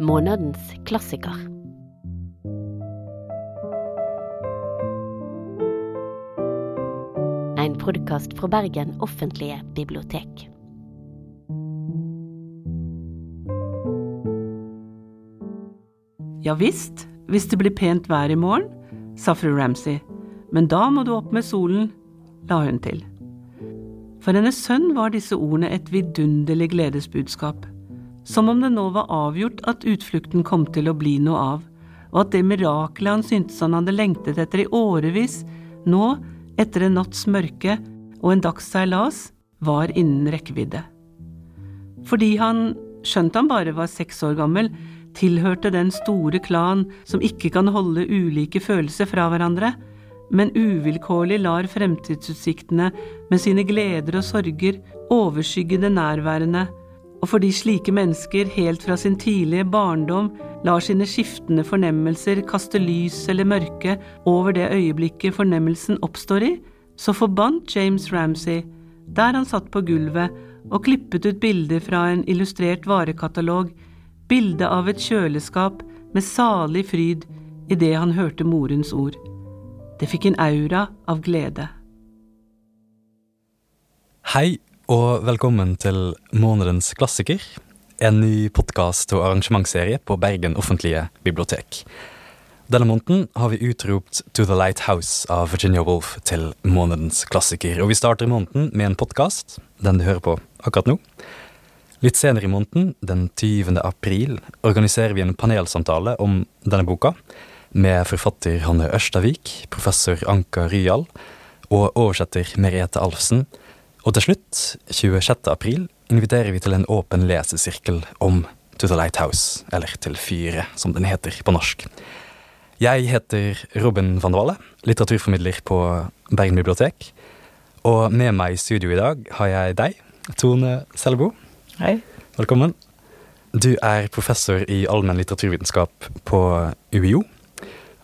Månedens klassiker. En podkast fra Bergen offentlige bibliotek. Ja visst, hvis det blir pent vær i morgen, sa fru Ramsay, men da må du opp med solen, la hun til. For hennes sønn var disse ordene et vidunderlig gledesbudskap, som om det nå var avgjort at utflukten kom til å bli noe av, og at det mirakelet han syntes han hadde lengtet etter i årevis, nå, etter en natts mørke og en dags seilas, var innen rekkevidde. Fordi han, skjønt han bare var seks år gammel, tilhørte den store klan som ikke kan holde ulike følelser fra hverandre, men uvilkårlig lar fremtidsutsiktene med sine gleder og sorger overskygge det nærværende, og fordi slike mennesker helt fra sin tidlige barndom lar sine skiftende fornemmelser kaste lys eller mørke over det øyeblikket fornemmelsen oppstår i, så forbandt James Ramsay, der han satt på gulvet og klippet ut bilder fra en illustrert varekatalog, bildet av et kjøleskap med salig fryd idet han hørte morens ord. Det fikk en aura av glede. Hei og velkommen til Månedens klassiker, en ny podkast og arrangementsserie på Bergen offentlige bibliotek. Denne måneden har vi utropt To the Lighthouse av Virginia Woolf til månedens klassiker, og vi starter måneden med en podkast, den du hører på akkurat nå. Litt senere i måneden, den 20. april, organiserer vi en panelsamtale om denne boka, med forfatter Hanne Ørstavik, professor Anka Ryal og oversetter Merete Alfsen. Og til slutt, 26. april, inviterer vi til en åpen lesesirkel om To the Lighthouse, eller Til fyret, som den heter på norsk. Jeg heter Robin van Dale, litteraturformidler på Bergen bibliotek. Og med meg i studio i dag har jeg deg, Tone Selbo. Hei. Velkommen. Du er professor i allmenn litteraturvitenskap på UiO.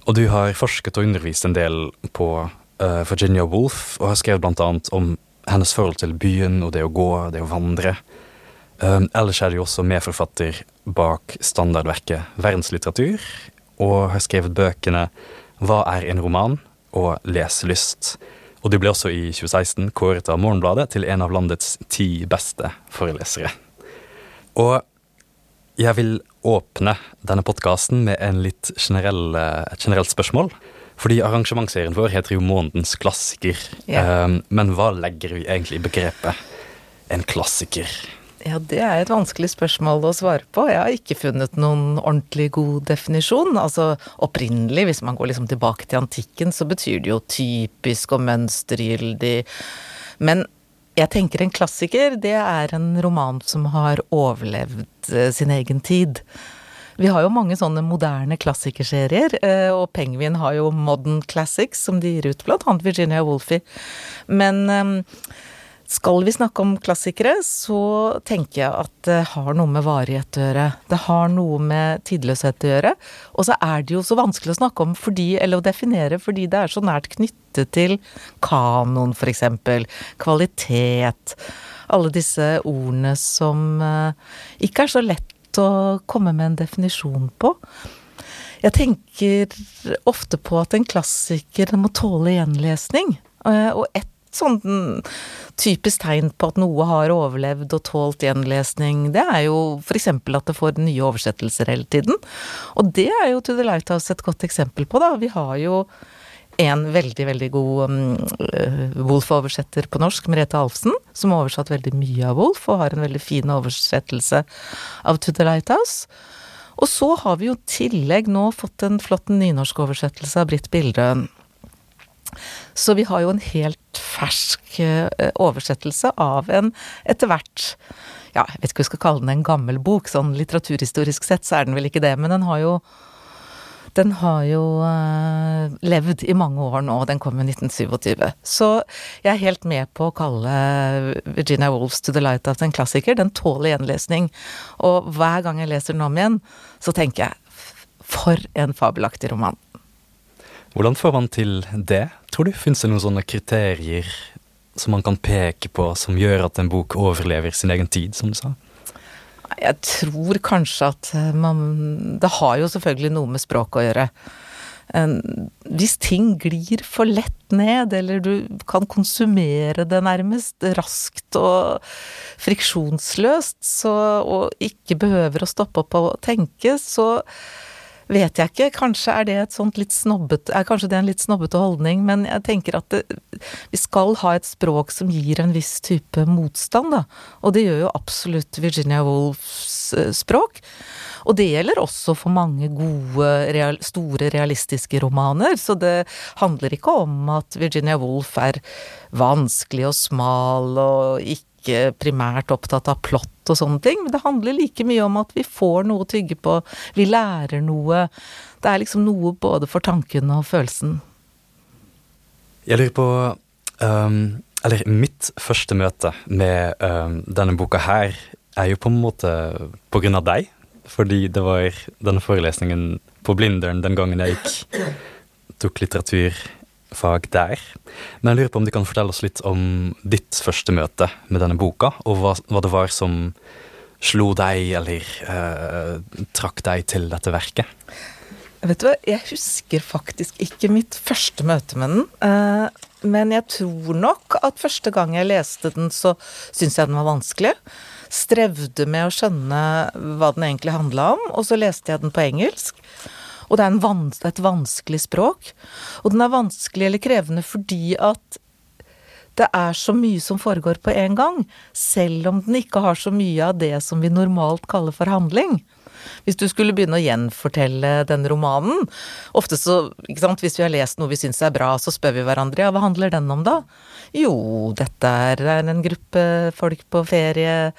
Og du har forsket og undervist en del på uh, Virginia Woolf, og har skrevet annet om hennes forhold til byen og det å gå, det å vandre. Um, ellers er det jo også medforfatter bak standardverket Verdenslitteratur, og har skrevet bøkene Hva er en roman? og Leselyst. Og de ble også i 2016 kåret av Morgenbladet til en av landets ti beste forelesere. Og jeg vil åpne denne podkasten med litt generell, et generelt spørsmål. Fordi arrangementsserien vår heter jo Månedens klassiker. Ja. Um, men hva legger vi egentlig i begrepet en klassiker? Ja, det er et vanskelig spørsmål å svare på. Jeg har ikke funnet noen ordentlig god definisjon. Altså opprinnelig, hvis man går liksom tilbake til antikken, så betyr det jo typisk og mønstergyldig. Men jeg tenker en klassiker, det er en roman som har overlevd eh, sin egen tid. Vi har jo mange sånne moderne klassikerserier, eh, og Penguin har jo Modern Classics, som de gir ut, blant annet Virginia Woolfie. Men eh, skal vi snakke om klassikere, så tenker jeg at det har noe med varighet å gjøre. Det har noe med tidløshet å gjøre. Og så er det jo så vanskelig å snakke om fordi, eller å definere, fordi det er så nært knyttet til kanon, eksempel. Kvalitet. Alle disse ordene som eh, ikke er så lett å komme med en definisjon på. Jeg tenker ofte på at en klassiker må tåle gjenlesning. Eh, Og ett sånn typisk tegn på at noe har overlevd og tålt gjenlesning, det er jo f.eks. at det får nye oversettelser hele tiden. Og det er jo the Lighthouse et godt eksempel på, da. Vi har jo en veldig, veldig god um, Wolf-oversetter på norsk, Merete Alfsen, som har oversatt veldig mye av Wolf, og har en veldig fin oversettelse av To the Lighthouse. Og så har vi jo tillegg nå fått en flott nynorsk oversettelse av Britt Bildøen. Så vi har jo en helt fersk eh, oversettelse av en etter hvert Ja, jeg vet ikke hva vi skal kalle den en gammel bok, sånn litteraturhistorisk sett så er den vel ikke det, men den har jo den har jo uh, levd i mange år nå, den kom i 1927. Så jeg er helt med på å kalle Virginia Woolfs To the Light' of en klassiker. Den tåler gjenlesning. Og hver gang jeg leser den om igjen, så tenker jeg for en fabelaktig roman. Hvordan får man til det, tror du? Fins det noen sånne kriterier som man kan peke på som gjør at en bok overlever sin egen tid, som du sa? Jeg tror kanskje at man Det har jo selvfølgelig noe med språk å gjøre. Hvis ting glir for lett ned, eller du kan konsumere det nærmest raskt og friksjonsløst, så, og ikke behøver å stoppe opp og tenke, så vet jeg ikke. Kanskje er det et sånt litt snobbet, Er kanskje det en litt snobbete holdning, men jeg tenker at det, vi skal ha et språk som gir en viss type motstand, da. Og det gjør jo absolutt Virginia Woolfs eh, språk. Og det gjelder også for mange gode, real, store, realistiske romaner. Så det handler ikke om at Virginia Woolf er vanskelig og smal og ikke primært opptatt av plott og sånne ting, men det handler like mye om at vi får noe å tygge på, vi lærer noe. Det er liksom noe både for tanken og følelsen. Jeg lurer på um, Eller mitt første møte med um, denne boka her er jo på en måte på grunn av deg fordi det var denne forelesningen på Blindern den gangen jeg gikk, tok litteraturfag der. Men jeg lurer på om du kan fortelle oss litt om ditt første møte med denne boka, og hva, hva det var som slo deg eller eh, trakk deg til dette verket? Vet du hva, jeg husker faktisk ikke mitt første møte med den. Eh, men jeg tror nok at første gang jeg leste den, så syntes jeg den var vanskelig strevde med å skjønne hva den egentlig handla om, og så leste jeg den på engelsk. Og det er vans et vanskelig språk. Og den er vanskelig eller krevende fordi at det er så mye som foregår på en gang, selv om den ikke har så mye av det som vi normalt kaller for handling. Hvis du skulle begynne å gjenfortelle den romanen Ofte så, ikke sant, hvis vi har lest noe vi syns er bra, så spør vi hverandre ja, hva handler den om da? Jo, dette er en gruppe folk på ferie.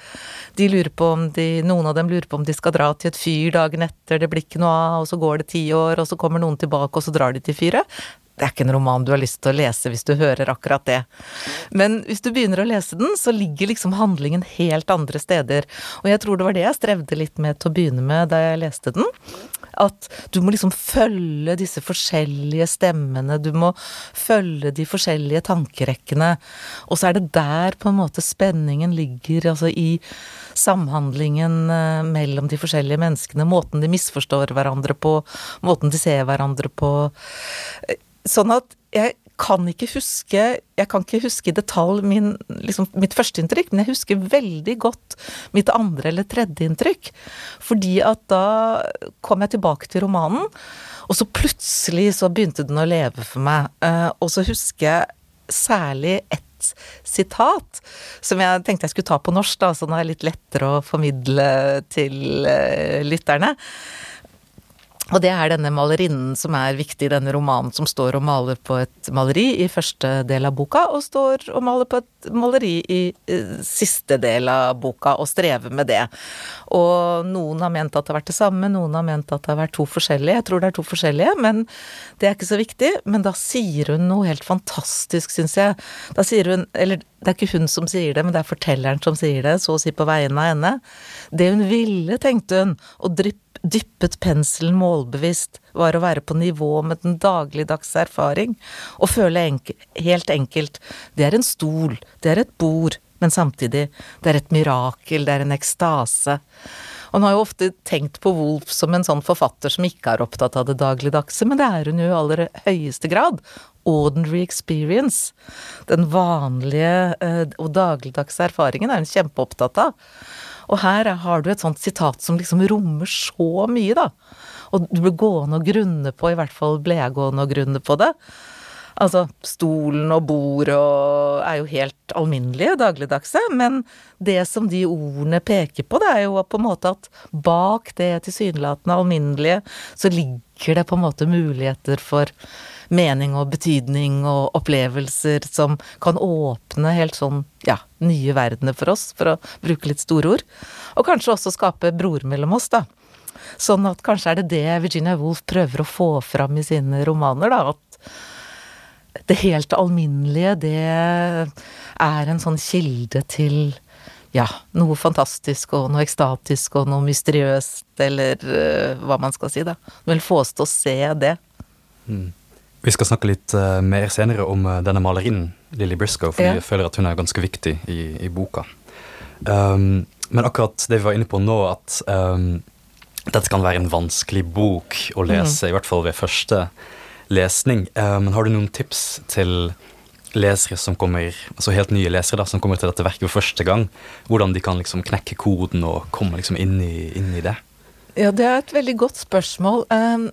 De lurer på om de Noen av dem lurer på om de skal dra til et fyr dagen etter, det blir ikke noe av, og så går det ti år, og så kommer noen tilbake, og så drar de til fyret det er ikke en roman du har lyst til å lese hvis du hører akkurat det. Men hvis du begynner å lese den, så ligger liksom handlingen helt andre steder. Og jeg tror det var det jeg strevde litt med til å begynne med da jeg leste den. At du må liksom følge disse forskjellige stemmene, du må følge de forskjellige tankerekkene. Og så er det der på en måte spenningen ligger, altså i samhandlingen eh, mellom de forskjellige menneskene. Måten de misforstår hverandre på, måten de ser hverandre på Sånn at jeg kan ikke huske Jeg kan ikke huske i detalj min, liksom, mitt førsteinntrykk, men jeg husker veldig godt mitt andre eller tredje inntrykk. Fordi at da kom jeg tilbake til romanen, og så plutselig så begynte den å leve for meg. Eh, og så husker jeg særlig ett sitat som jeg tenkte jeg skulle ta på norsk, da, så det er litt lettere å formidle til eh, lytterne. Og det er denne malerinnen som er viktig i denne romanen, som står og maler på et maleri i første del av boka, og står og maler på et maleri i siste del av boka, og strever med det. Og noen har ment at det har vært det samme, noen har ment at det har vært to forskjellige. Jeg tror det er to forskjellige, men det er ikke så viktig. Men da sier hun noe helt fantastisk, syns jeg. Da sier hun, eller det er ikke hun som sier det, men det er fortelleren som sier det, så å si på vegne av henne. Det hun ville, tenkte hun, å dryppe dyppet penselen målbevisst, var å være på nivå med den dagligdagse erfaring, og føle enkel, helt enkelt det er en stol, det er et bord, men samtidig, det er et mirakel, det er en ekstase. Og hun har jo ofte tenkt på Wolf som en sånn forfatter som ikke er opptatt av det dagligdagse, men det er hun jo i aller høyeste grad. Ordinary experience. Den vanlige eh, og dagligdagse erfaringen er hun kjempeopptatt av. Og her har du et sånt sitat som liksom rommer så mye, da. Og du blir gående og grunne på, i hvert fall ble jeg gående og grunne på det. Altså, stolen og bordet og er jo helt alminnelige, dagligdagse, men det som de ordene peker på, det er jo på en måte at bak det tilsynelatende alminnelige, så ligger det på en måte muligheter for mening og betydning og opplevelser som kan åpne helt sånn, ja, nye verdener for oss, for å bruke litt store ord. Og kanskje også skape broer mellom oss, da. Sånn at kanskje er det det Virginia Woolf prøver å få fram i sine romaner, da. At det helt alminnelige, det er en sånn kilde til ja, noe fantastisk og noe ekstatisk og noe mysteriøst, eller uh, hva man skal si, da. Hun vil få oss til å se det. Mm. Vi skal snakke litt uh, mer senere om uh, denne malerinnen, Lilly Briscoe, for ja. jeg føler at hun er ganske viktig i, i boka. Um, men akkurat det vi var inne på nå, at um, dette kan være en vanskelig bok å lese, mm. i hvert fall ved første lesning. Uh, men har du noen tips til lesere som kommer, altså helt nye lesere da, som kommer til dette verket for første gang? Hvordan de kan liksom knekke koden og komme liksom inn i, inn i det? Ja, det er et veldig godt spørsmål. Um,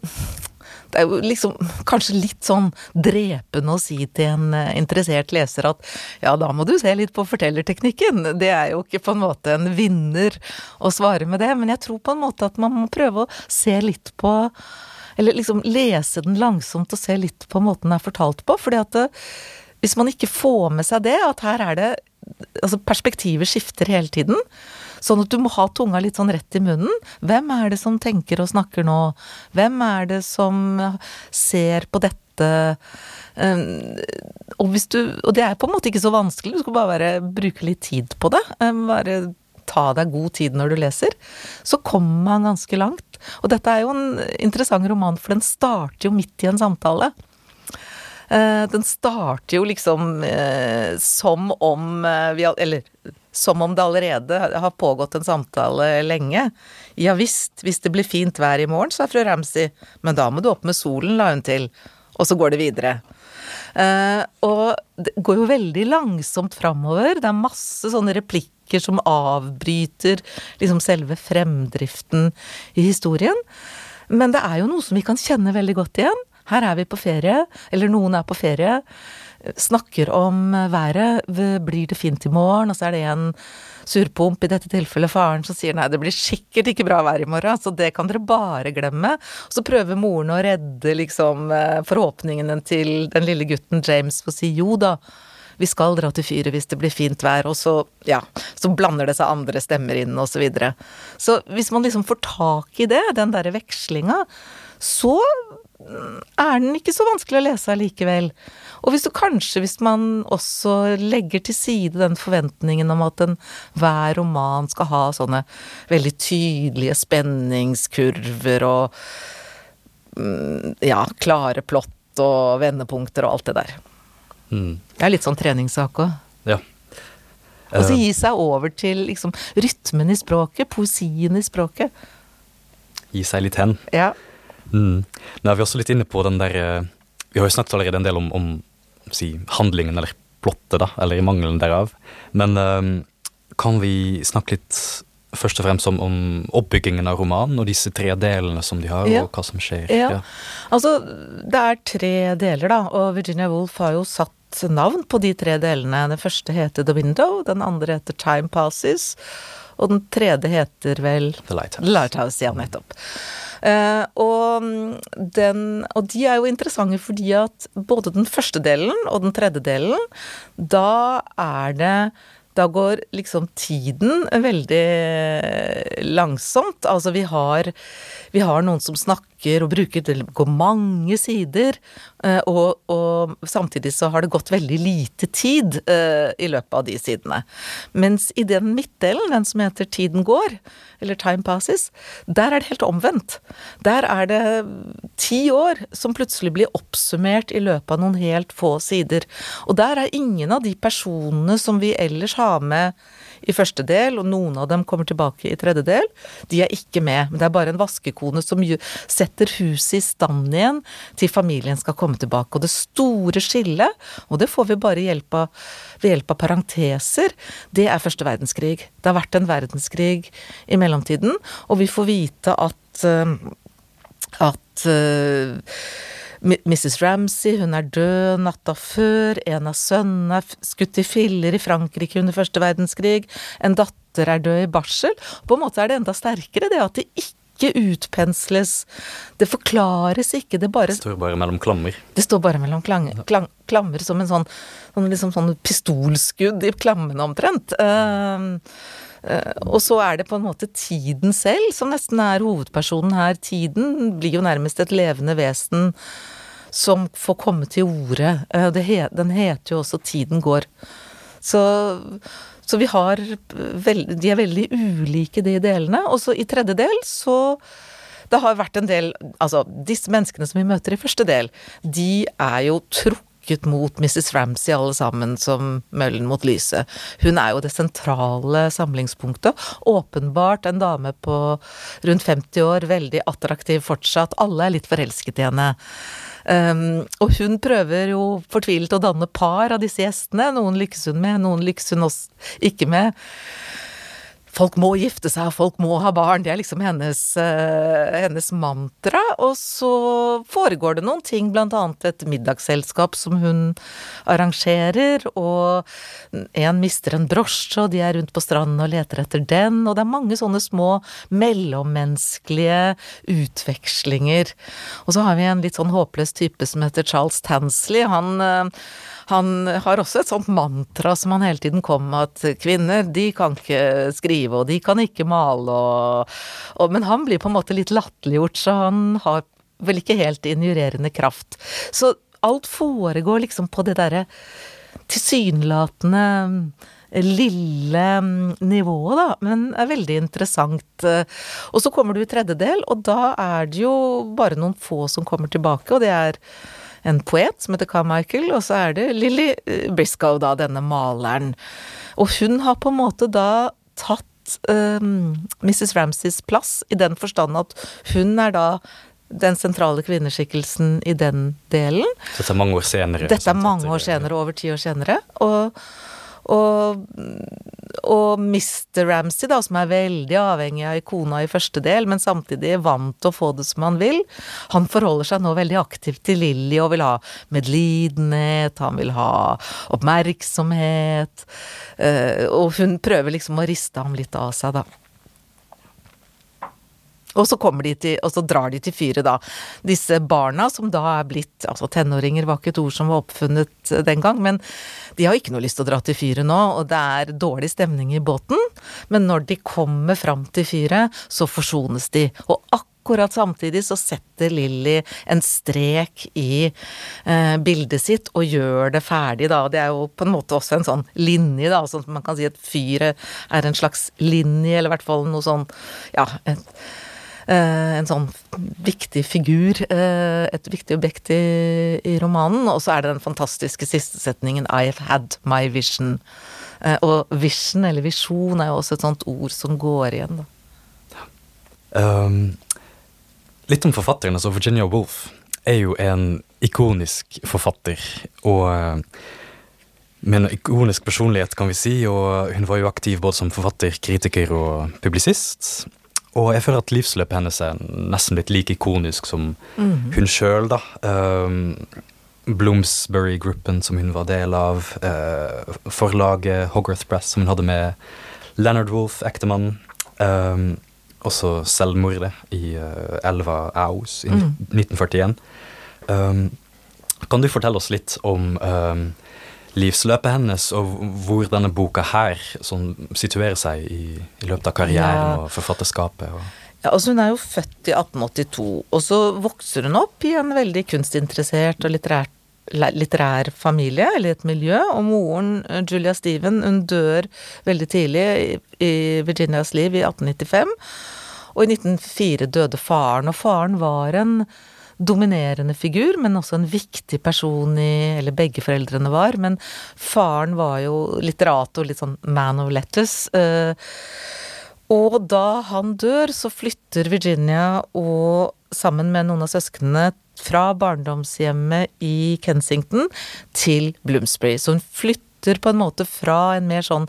det er jo liksom kanskje litt sånn drepende å si til en eh, interessert leser at ja, da må du se litt på fortellerteknikken. Det er jo ikke på en måte en vinner å svare med det, men jeg tror på en måte at man må prøve å se litt på Eller liksom lese den langsomt og se litt på måten den er fortalt på. fordi at eh, hvis man ikke får med seg det, at her er det Altså perspektivet skifter hele tiden. Sånn at du må ha tunga litt sånn rett i munnen. Hvem er det som tenker og snakker nå? Hvem er det som ser på dette? Um, og, du, og det er på en måte ikke så vanskelig, du skal bare være, bruke litt tid på det. Um, bare ta deg god tid når du leser. Så kommer man ganske langt. Og dette er jo en interessant roman, for den starter jo midt i en samtale. Uh, den starter jo liksom uh, som om uh, vi Eller som om det allerede har pågått en samtale lenge. Ja visst, hvis det blir fint vær i morgen, sa fru Ramsay, men da må du opp med solen, la hun til. Og så går det videre. Uh, og det går jo veldig langsomt framover. Det er masse sånne replikker som avbryter liksom selve fremdriften i historien. Men det er jo noe som vi kan kjenne veldig godt igjen. Her er vi på ferie, eller noen er på ferie snakker om været. Blir det fint i morgen? Og så er det en surpomp, i dette tilfellet faren, som sier nei, det blir sikkert ikke bra vær i morgen, så det kan dere bare glemme. Og så prøver moren å redde liksom eh, forhåpningene til den lille gutten James for å si jo da. Vi skal dra til fyret hvis det blir fint vær, og så, ja, så blander det seg andre stemmer inn, og så videre. Så hvis man liksom får tak i det, den derre vekslinga, så er den ikke så vanskelig å lese allikevel. Og hvis du kanskje, hvis man også legger til side den forventningen om at enhver roman skal ha sånne veldig tydelige spenningskurver og mm, ja, klare plott og vendepunkter og alt det der. Mm. Det er litt sånn treningssak òg. Ja. Og så eh. gi seg over til liksom rytmen i språket, poesien i språket. Gi seg litt hen. Ja. Mm. Nå er vi også litt inne på den der eh, Vi har jo snakket allerede en del om, om si, handlingen eller plottet, da, eller i mangelen derav. Men um, kan vi snakke litt først og fremst om, om, oppbyggingen av romanen og disse tre delene som de har, ja. og hva som skjer? Ja. ja. Altså, det er tre deler, da, og Virginia Woolf har jo satt navn på de tre delene. Den første heter The Window, den andre heter Time Passes, og den tredje heter vel The Lighthouse. The Lighthouse ja, nettopp. Uh, og, den, og de er jo interessante fordi at både den første delen og den tredje delen, da er det da går liksom tiden veldig langsomt. Altså vi har, vi har noen som snakker og bruker Det går mange sider, eh, og, og, samtidig så har det gått veldig lite tid uh, i løpet av de sidene. Mens i den midtdelen, den som heter Tiden går, eller Time Passes, der er det helt omvendt. Der er det ti år som plutselig blir oppsummert i løpet av noen helt få sider. Og der er ingen av de personene som vi ellers har med i første del, og noen av dem kommer tilbake i tredje del. De er ikke med, men det er bare en vaskekone som setter huset i stand igjen til familien skal komme tilbake. Og det store skillet, og det får vi bare hjelp av, ved hjelp av parenteser, det er første verdenskrig. Det har vært en verdenskrig i mellomtiden, og vi får vite at eh, at uh, Mrs. Ramsay, hun er død natta før, en av sønnene er skutt i filler i Frankrike under første verdenskrig, en datter er død i barsel. På en måte er det enda sterkere det at det ikke utpensles. Det forklares ikke, det bare Det står bare mellom klammer. Det står bare mellom klang, klang, klammer som en sånn, sånn, liksom sånn pistolskudd i klammene omtrent. Uh, Uh, og så er det på en måte tiden selv som nesten er hovedpersonen her. Tiden blir jo nærmest et levende vesen som får komme til orde. Uh, den heter jo også Tiden går. Så, så vi har De er veldig ulike, de delene. Og så i tredje del så det har vært en del Altså, disse menneskene som vi møter i første del, de er jo trukket trykket mot Mrs. Ramsay alle sammen som møllen mot lyset. Hun er jo det sentrale samlingspunktet. Åpenbart en dame på rundt 50 år, veldig attraktiv fortsatt. Alle er litt forelsket i henne. Um, og hun prøver jo fortvilet å danne par av disse gjestene. Noen lykkes hun med, noen lykkes hun også ikke med. Folk må gifte seg, folk må ha barn. Det er liksom hennes, uh, hennes, mantra. Og så foregår det noen ting, blant annet et middagsselskap som hun arrangerer, og en mister en brosje, og de er rundt på stranden og leter etter den, og det er mange sånne små mellommenneskelige utvekslinger. Og så har vi en litt sånn håpløs type som heter Charles Tansley. Han uh, han har også et sånt mantra som han hele tiden kom med, at kvinner, de kan ikke skrive, og de kan ikke male, og, og Men han blir på en måte litt latterliggjort, så han har vel ikke helt injurerende kraft. Så alt foregår liksom på det derre tilsynelatende lille nivået, da, men er veldig interessant. Og så kommer du i tredje del, og da er det jo bare noen få som kommer tilbake, og det er en poet som heter Carmichael, og så er det Lilly eh, Briscoe, da, denne maleren. Og hun har på en måte da tatt um, Mrs. Ramsays plass, i den forstand at hun er da den sentrale kvinneskikkelsen i den delen. Dette er mange år senere? Dette er mange år senere, over ti år senere. Og og, og Mr. Ramsay, da, som er veldig avhengig av ikona i første del, men samtidig vant til å få det som han vil, han forholder seg nå veldig aktivt til Lilly og vil ha medlidenhet, han vil ha oppmerksomhet, eh, og hun prøver liksom å riste ham litt av seg, da. Og så, til, og så drar de til fyret, da. Disse barna som da er blitt Altså, tenåringer var ikke et ord som var oppfunnet den gang, men de har ikke noe lyst til å dra til fyret nå, og det er dårlig stemning i båten. Men når de kommer fram til fyret, så forsones de. Og akkurat samtidig så setter Lilly en strek i eh, bildet sitt og gjør det ferdig, da. Det er jo på en måte også en sånn linje, da. Sånn som man kan si at fyret er en slags linje, eller i hvert fall noe sånn, ja. Et, Eh, en sånn viktig figur, eh, et viktig objekt i, i romanen. Og så er det den fantastiske siste setningen 'I have had my vision'. Eh, og vision, eller visjon, er jo også et sånt ord som går igjen, da. Um, litt om forfatteren. altså Virginia Woolf er jo en ikonisk forfatter. Og med en ikonisk personlighet, kan vi si. Og hun var jo aktiv både som forfatter, kritiker og publisist. Og jeg føler at livsløpet hennes er nesten blitt like ikonisk som mm. hun sjøl, da. Um, Bloomsbury-gruppen som hun var del av. Uh, forlaget Hogarth Press som hun hadde med Leonard Wolff, ektemannen. Um, også selvmordet i uh, elva Aus i mm. 1941. Um, kan du fortelle oss litt om um, livsløpet hennes, og hvor denne boka her sånn, situerer seg i, i, løpet av karrieren ja. og forfatterskapet. Og ja, altså Hun er jo født i 1882, og så vokser hun opp i en veldig kunstinteressert og litterær, litterær familie, eller et miljø, og moren, Julia Steven, hun dør veldig tidlig i Virginias liv i 1895. Og i 1904 døde faren, og faren var en dominerende figur, men også en viktig person i Eller begge foreldrene var, men faren var jo litterator, litt sånn man of letters. Eh, og da han dør, så flytter Virginia og sammen med noen av søsknene fra barndomshjemmet i Kensington til Bloomsbury. Så hun flytter på en måte fra en mer sånn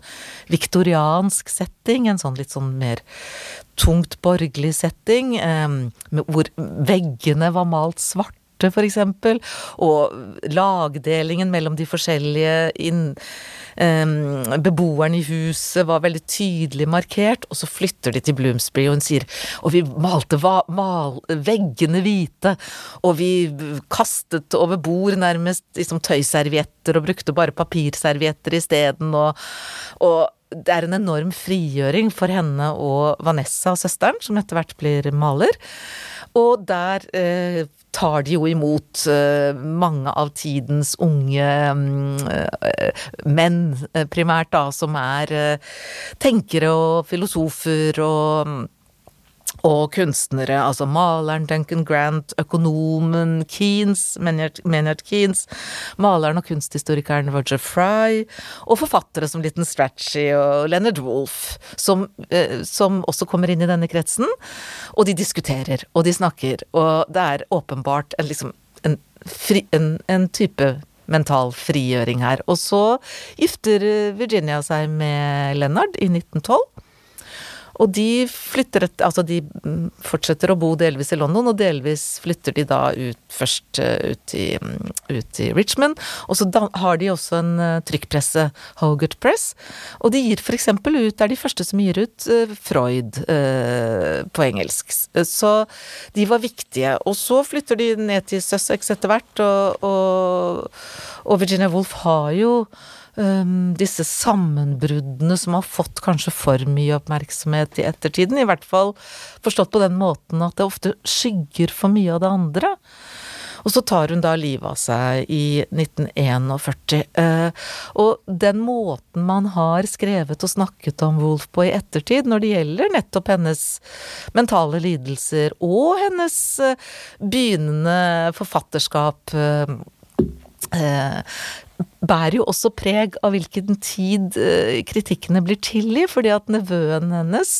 viktoriansk setting, en sånn litt sånn mer tungt borgerlig setting, hvor veggene var malt svarte, for eksempel, og lagdelingen mellom de forskjellige inn, beboerne i huset var veldig tydelig markert, og så flytter de til Bloomsbury, og hun sier og vi malte va, mal, veggene hvite, og vi kastet over bord nærmest liksom tøyservietter og brukte bare papirservietter isteden, og, og det er en enorm frigjøring for henne og Vanessa, søsteren, som etter hvert blir maler. Og der eh, tar de jo imot eh, mange av tidens unge eh, menn, eh, primært da, som er eh, tenkere og filosofer og og kunstnere, altså maleren Duncan Grant, økonomen Keanes, Menard Keanes, maleren og kunsthistorikeren Roger Fry, og forfattere som Litten Stratchy og Leonard Wolff, som, eh, som, også kommer inn i denne kretsen. Og de diskuterer, og de snakker, og det er åpenbart en, liksom, en, fri, en, en type mental frigjøring her. Og så gifter Virginia seg med Leonard i 1912. Og de flytter et, Altså de fortsetter å bo delvis i London, og delvis flytter de da ut først eh, ut i, ut i Richmond. Og så da, har de også en uh, trykkpresse, Hogart Press, og de gir eksempel ut Det er de første som gir ut uh, Freud eh, på engelsk. Så de var viktige. Og så flytter de ned til Sussex etter hvert, og, og, og Virginia Woolf har jo um, disse sammenbruddene som har fått kanskje for mye oppmerksomhet i ettertiden. I hvert fall forstått på den måten at det ofte skygger for mye av det andre. Og så tar hun da livet av seg i 1941. Eh, og den måten man har skrevet og snakket om Wolf på i ettertid, når det gjelder nettopp hennes mentale lidelser og hennes eh, begynnende forfatterskap eh, bærer jo også preg av hvilken tid eh, kritikkene blir til i, fordi at nevøen hennes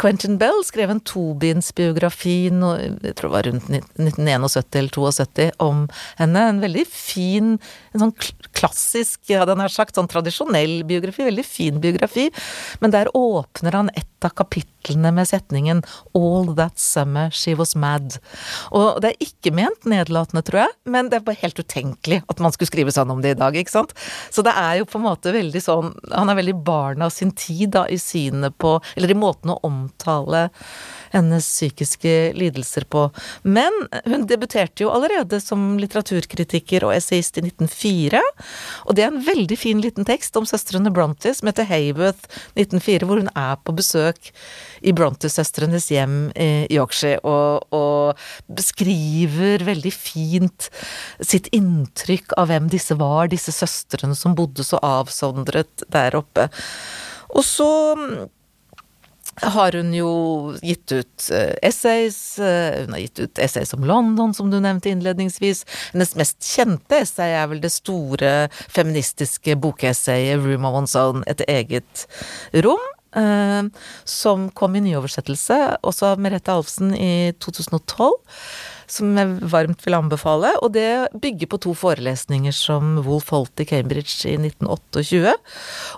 Quentin Bell skrev en tobindsbiografi, jeg tror det var rundt 1971 eller 72, om henne. En veldig fin, en sånn klassisk, hadde jeg nær sagt, sånn tradisjonell biografi. Veldig fin biografi. Men der åpner han et av kapitlene med setningen 'All that summer she was mad'. Og det er ikke ment nedlatende, tror jeg, men det er bare helt utenkelig at man skulle skrive sånn om det i dag, ikke sant. Så det er jo på en måte veldig sånn Han er veldig barn av sin tid, da, i synet på Eller i måten å omtale hennes psykiske lidelser på. Men hun debuterte jo allerede som litteraturkritiker og essayist i 1904, og det er en veldig fin liten tekst om søstrene Brontë som heter Hayworth 1904, hvor hun er på besøk i Brontë-søstrenes hjem i Yorkshire og, og, beskriver veldig fint sitt inntrykk av hvem disse var, disse søstrene som bodde så avsondret der oppe. Og så har hun jo gitt ut uh, essays. Uh, hun har gitt ut essays om London, som du nevnte innledningsvis. Hennes mest kjente essay er vel det store feministiske bokessayet 'Room of One's Own', et eget rom. Uh, som kom i nyoversettelse, også av Merete Alfsen i 2012 som jeg varmt vil anbefale. Og det bygger på to forelesninger som Wolf holdt i Cambridge i 1928.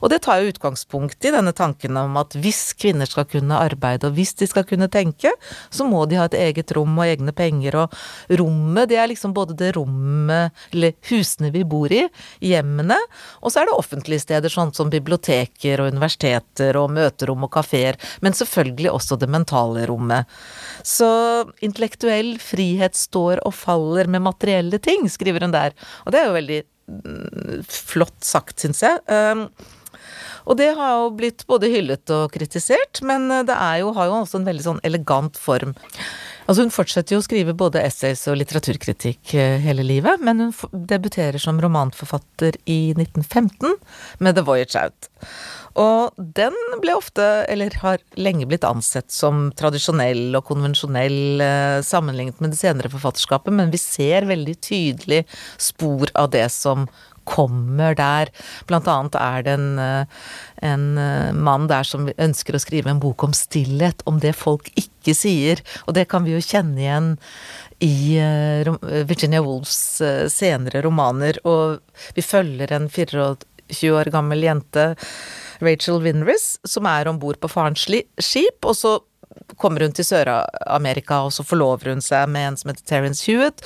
Og det tar jo utgangspunkt i denne tanken om at hvis kvinner skal kunne arbeide, og hvis de skal kunne tenke, så må de ha et eget rom og egne penger. Og rommet, det er liksom både det rommet, eller husene vi bor i, hjemmene, og så er det offentlige steder, sånn som biblioteker og universiteter og møterom og kafeer, men selvfølgelig også det mentale rommet. Så intellektuell frihet frihet står og faller med materielle ting, skriver hun der. Og det er jo veldig mm, flott sagt, syns jeg. Um, og det har jo blitt både hyllet og kritisert, men det jo, har jo også en veldig sånn elegant form. Altså hun fortsetter jo å skrive både essays og litteraturkritikk eh, hele livet, men hun debuterer som romanforfatter i 1915 med The Voyage Out. Og den ble ofte, eller har lenge blitt ansett som tradisjonell og konvensjonell eh, sammenlignet med det senere forfatterskapet, men vi ser veldig tydelig spor av det som kommer der. Blant annet er det en, eh, en eh, mann der som ønsker å skrive en bok om stillhet, om det folk ikke sier. Og det kan vi jo kjenne igjen i Virginia Woolfs senere romaner. Og vi følger en 24 år gammel jente Rachel Winris, som er om bord på farens skip, og så kommer hun til Sør-Amerika, og så forlover hun seg med en som heter Terence Hewitt.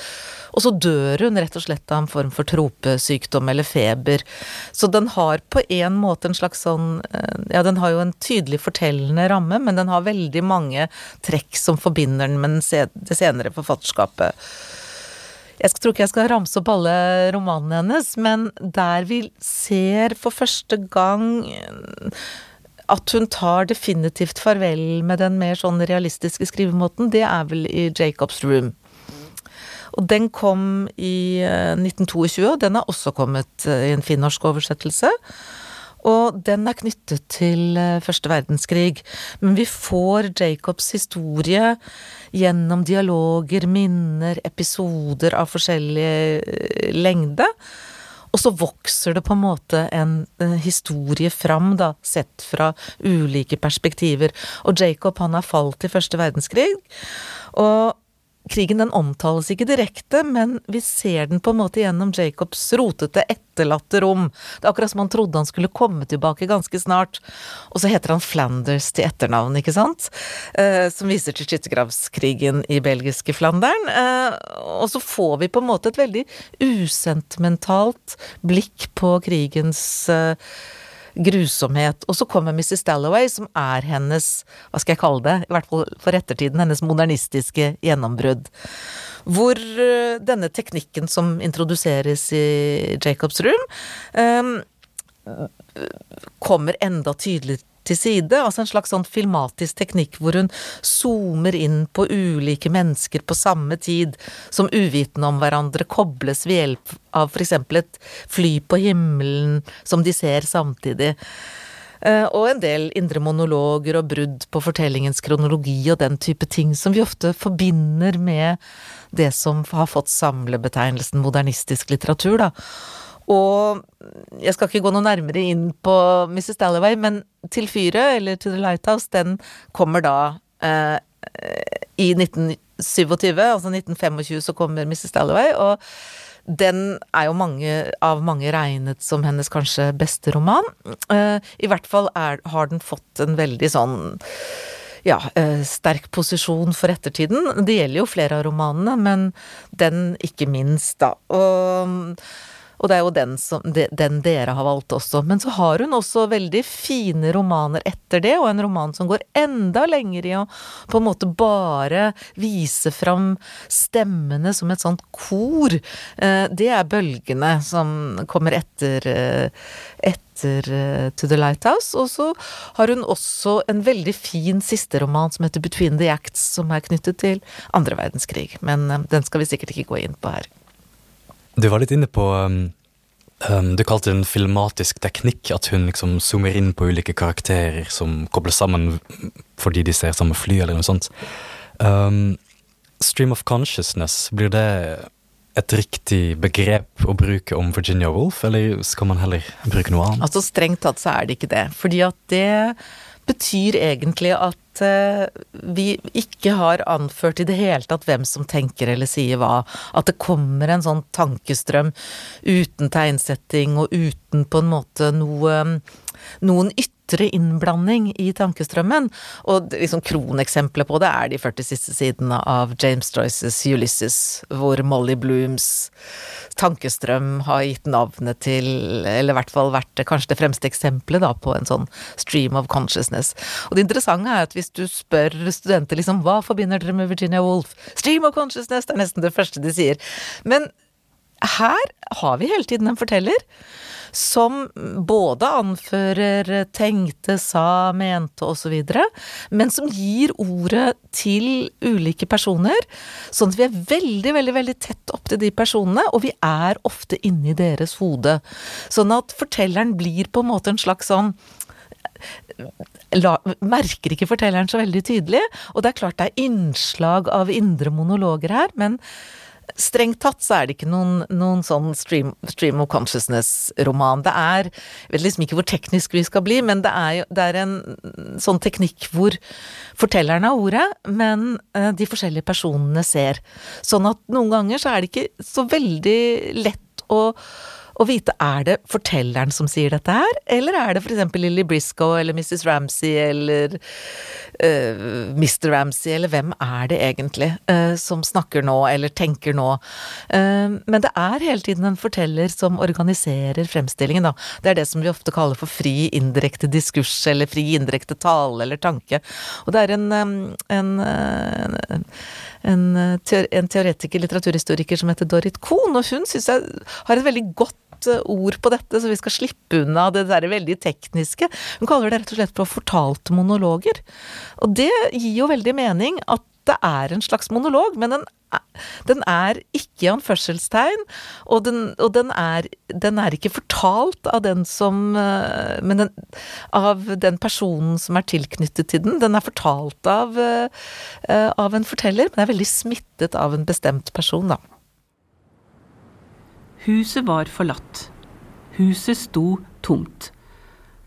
Og så dør hun rett og slett av en form for tropesykdom eller feber. Så den har på en måte en slags sånn eh, Ja, den har jo en tydelig fortellende ramme, men den har veldig mange trekk som forbinder den med det senere forfatterskapet. Jeg tror ikke jeg skal ramse opp alle romanene hennes, men der vi ser for første gang at hun tar definitivt farvel med den mer sånn realistiske skrivemåten, det er vel i Jacobs Room. Og den kom i 1922, eh, og den har også kommet eh, i en finnorsk oversettelse. Og den er knyttet til eh, første verdenskrig. Men vi får Jacobs historie gjennom dialoger, minner, episoder av forskjellig eh, lengde. Og så vokser det på en måte en, en, historie fram, da, sett fra ulike perspektiver. Og Jacob, han har falt i første verdenskrig. Og krigen den omtales ikke direkte, men vi ser den på en måte gjennom Jacobs rotete, etterlatte rom. Det er akkurat som han trodde han skulle komme tilbake ganske snart. Og så heter han Flanders til etternavn, ikke sant? Eh, som viser til skyttergravskrigen i belgiske Flandern. Eh, og så får vi på en måte et veldig usentimentalt blikk på krigens eh, grusomhet. Og så kommer Mrs. Dalloway, som er hennes, hva skal jeg kalle det, i hvert fall for ettertiden, hennes modernistiske gjennombrudd. Hvor eh, denne teknikken som introduseres i Jacobs Room, um, kommer enda tydeligere til side, altså en slags sånn filmatisk teknikk hvor hun zoomer inn på ulike mennesker på samme tid, som uvitende om hverandre kobles ved hjelp av eksempel et fly på himmelen som de ser samtidig. Eh, og en del indre monologer og brudd på fortellingens kronologi og den type ting som vi ofte forbinder med det som har fått samlebetegnelsen modernistisk litteratur, da. Og jeg skal ikke gå noe nærmere inn på Mrs. Dalloway, men til fyret, eller To the Lighthouse, den kommer da eh, i 1927, altså 1925 så kommer Mrs. Dalloway, og den er jo mange, av mange regnet som hennes kanskje beste roman. Eh, I hvert fall er, har den fått en veldig sånn ja, eh, sterk posisjon for ettertiden. Det gjelder jo flere av romanene, men den ikke minst, da. Og og det er jo den, som, den dere har valgt også. Men så har hun også veldig fine romaner etter det, og en roman som går enda lenger i å på en måte bare vise fram stemmene som et sånt kor. Eh, det er Bølgene, som kommer etter, eh, etter eh, To the Lighthouse. Og så har hun også en veldig fin siste roman som heter Between the Acts, som er knyttet til andre verdenskrig. Men den skal vi sikkert ikke gå inn på her. Du var litt inne på um, um, Du kalte det en filmatisk teknikk, at hun liksom zoomer inn på ulike karakterer som kobles sammen fordi de ser samme fly, eller noe sånt. Um, stream of consciousness, blir det et riktig begrep å bruke om Virginia Woolf, eller skal man heller bruke noe annet? Altså Strengt tatt så er det ikke det, fordi at det betyr egentlig at eh, vi ikke har anført i det hele tatt hvem som tenker eller sier hva. At det kommer en sånn tankestrøm uten tegnsetting og uten på en måte noe noen ytre innblanding i tankestrømmen. Og liksom kroneksempelet på det er de 40 siste sidene av James Joyces Ulysses, hvor Molly Blooms tankestrøm har gitt navnet til, eller i hvert fall vært kanskje det fremste eksempelet da, på en sånn stream of consciousness. Og det interessante er at hvis du spør studenter liksom hva forbinder dere med Virginia Woolf? Stream of consciousness, er nesten det første de sier. Men her har vi hele tiden en forteller som både anfører tenkte, sa, mente osv., men som gir ordet til ulike personer, sånn at vi er veldig, veldig, veldig tett opp til de personene, og vi er ofte inni deres hode. Sånn at fortelleren blir på en måte en slags sånn La, merker ikke fortelleren så veldig tydelig, og det er klart det er innslag av indre monologer her, men Strengt tatt så er det ikke noen, noen sånn stream, stream, of consciousness-roman. Det er Jeg vet liksom ikke hvor teknisk vi skal bli, men det er, det er en sånn teknikk hvor fortelleren har ordet, men uh, de forskjellige personene ser. Sånn at noen ganger så er det ikke så veldig lett å å vite er det fortelleren som sier dette her, eller er det f.eks. Lily Briscoe eller Mrs. Ramsey eller uh, eh, Mr. Ramsey, eller hvem er det egentlig uh, som snakker nå, eller tenker nå? Uh, men det er hele tiden en forteller som organiserer fremstillingen, da. Det er det som vi ofte kaller for fri indirekte diskurs, eller fri indirekte tale eller tanke. Og det er en, en en, en, teoretiker, litteraturhistoriker som heter Dorrit Kohn, og hun syns jeg har et veldig godt Eh, ord på dette, så vi skal slippe unna det der veldig tekniske. Hun kaller det rett og slett for fortalte monologer. Og det gir jo veldig mening at det er en slags monolog, men den, den er ikke i anførselstegn, og, den, og den, er, den, er, ikke fortalt av den som eh, Men av den personen som er tilknyttet til den. Den er fortalt av, eh, av en forteller, men er veldig smittet av en bestemt person, da. Huset var forlatt. Huset sto tomt.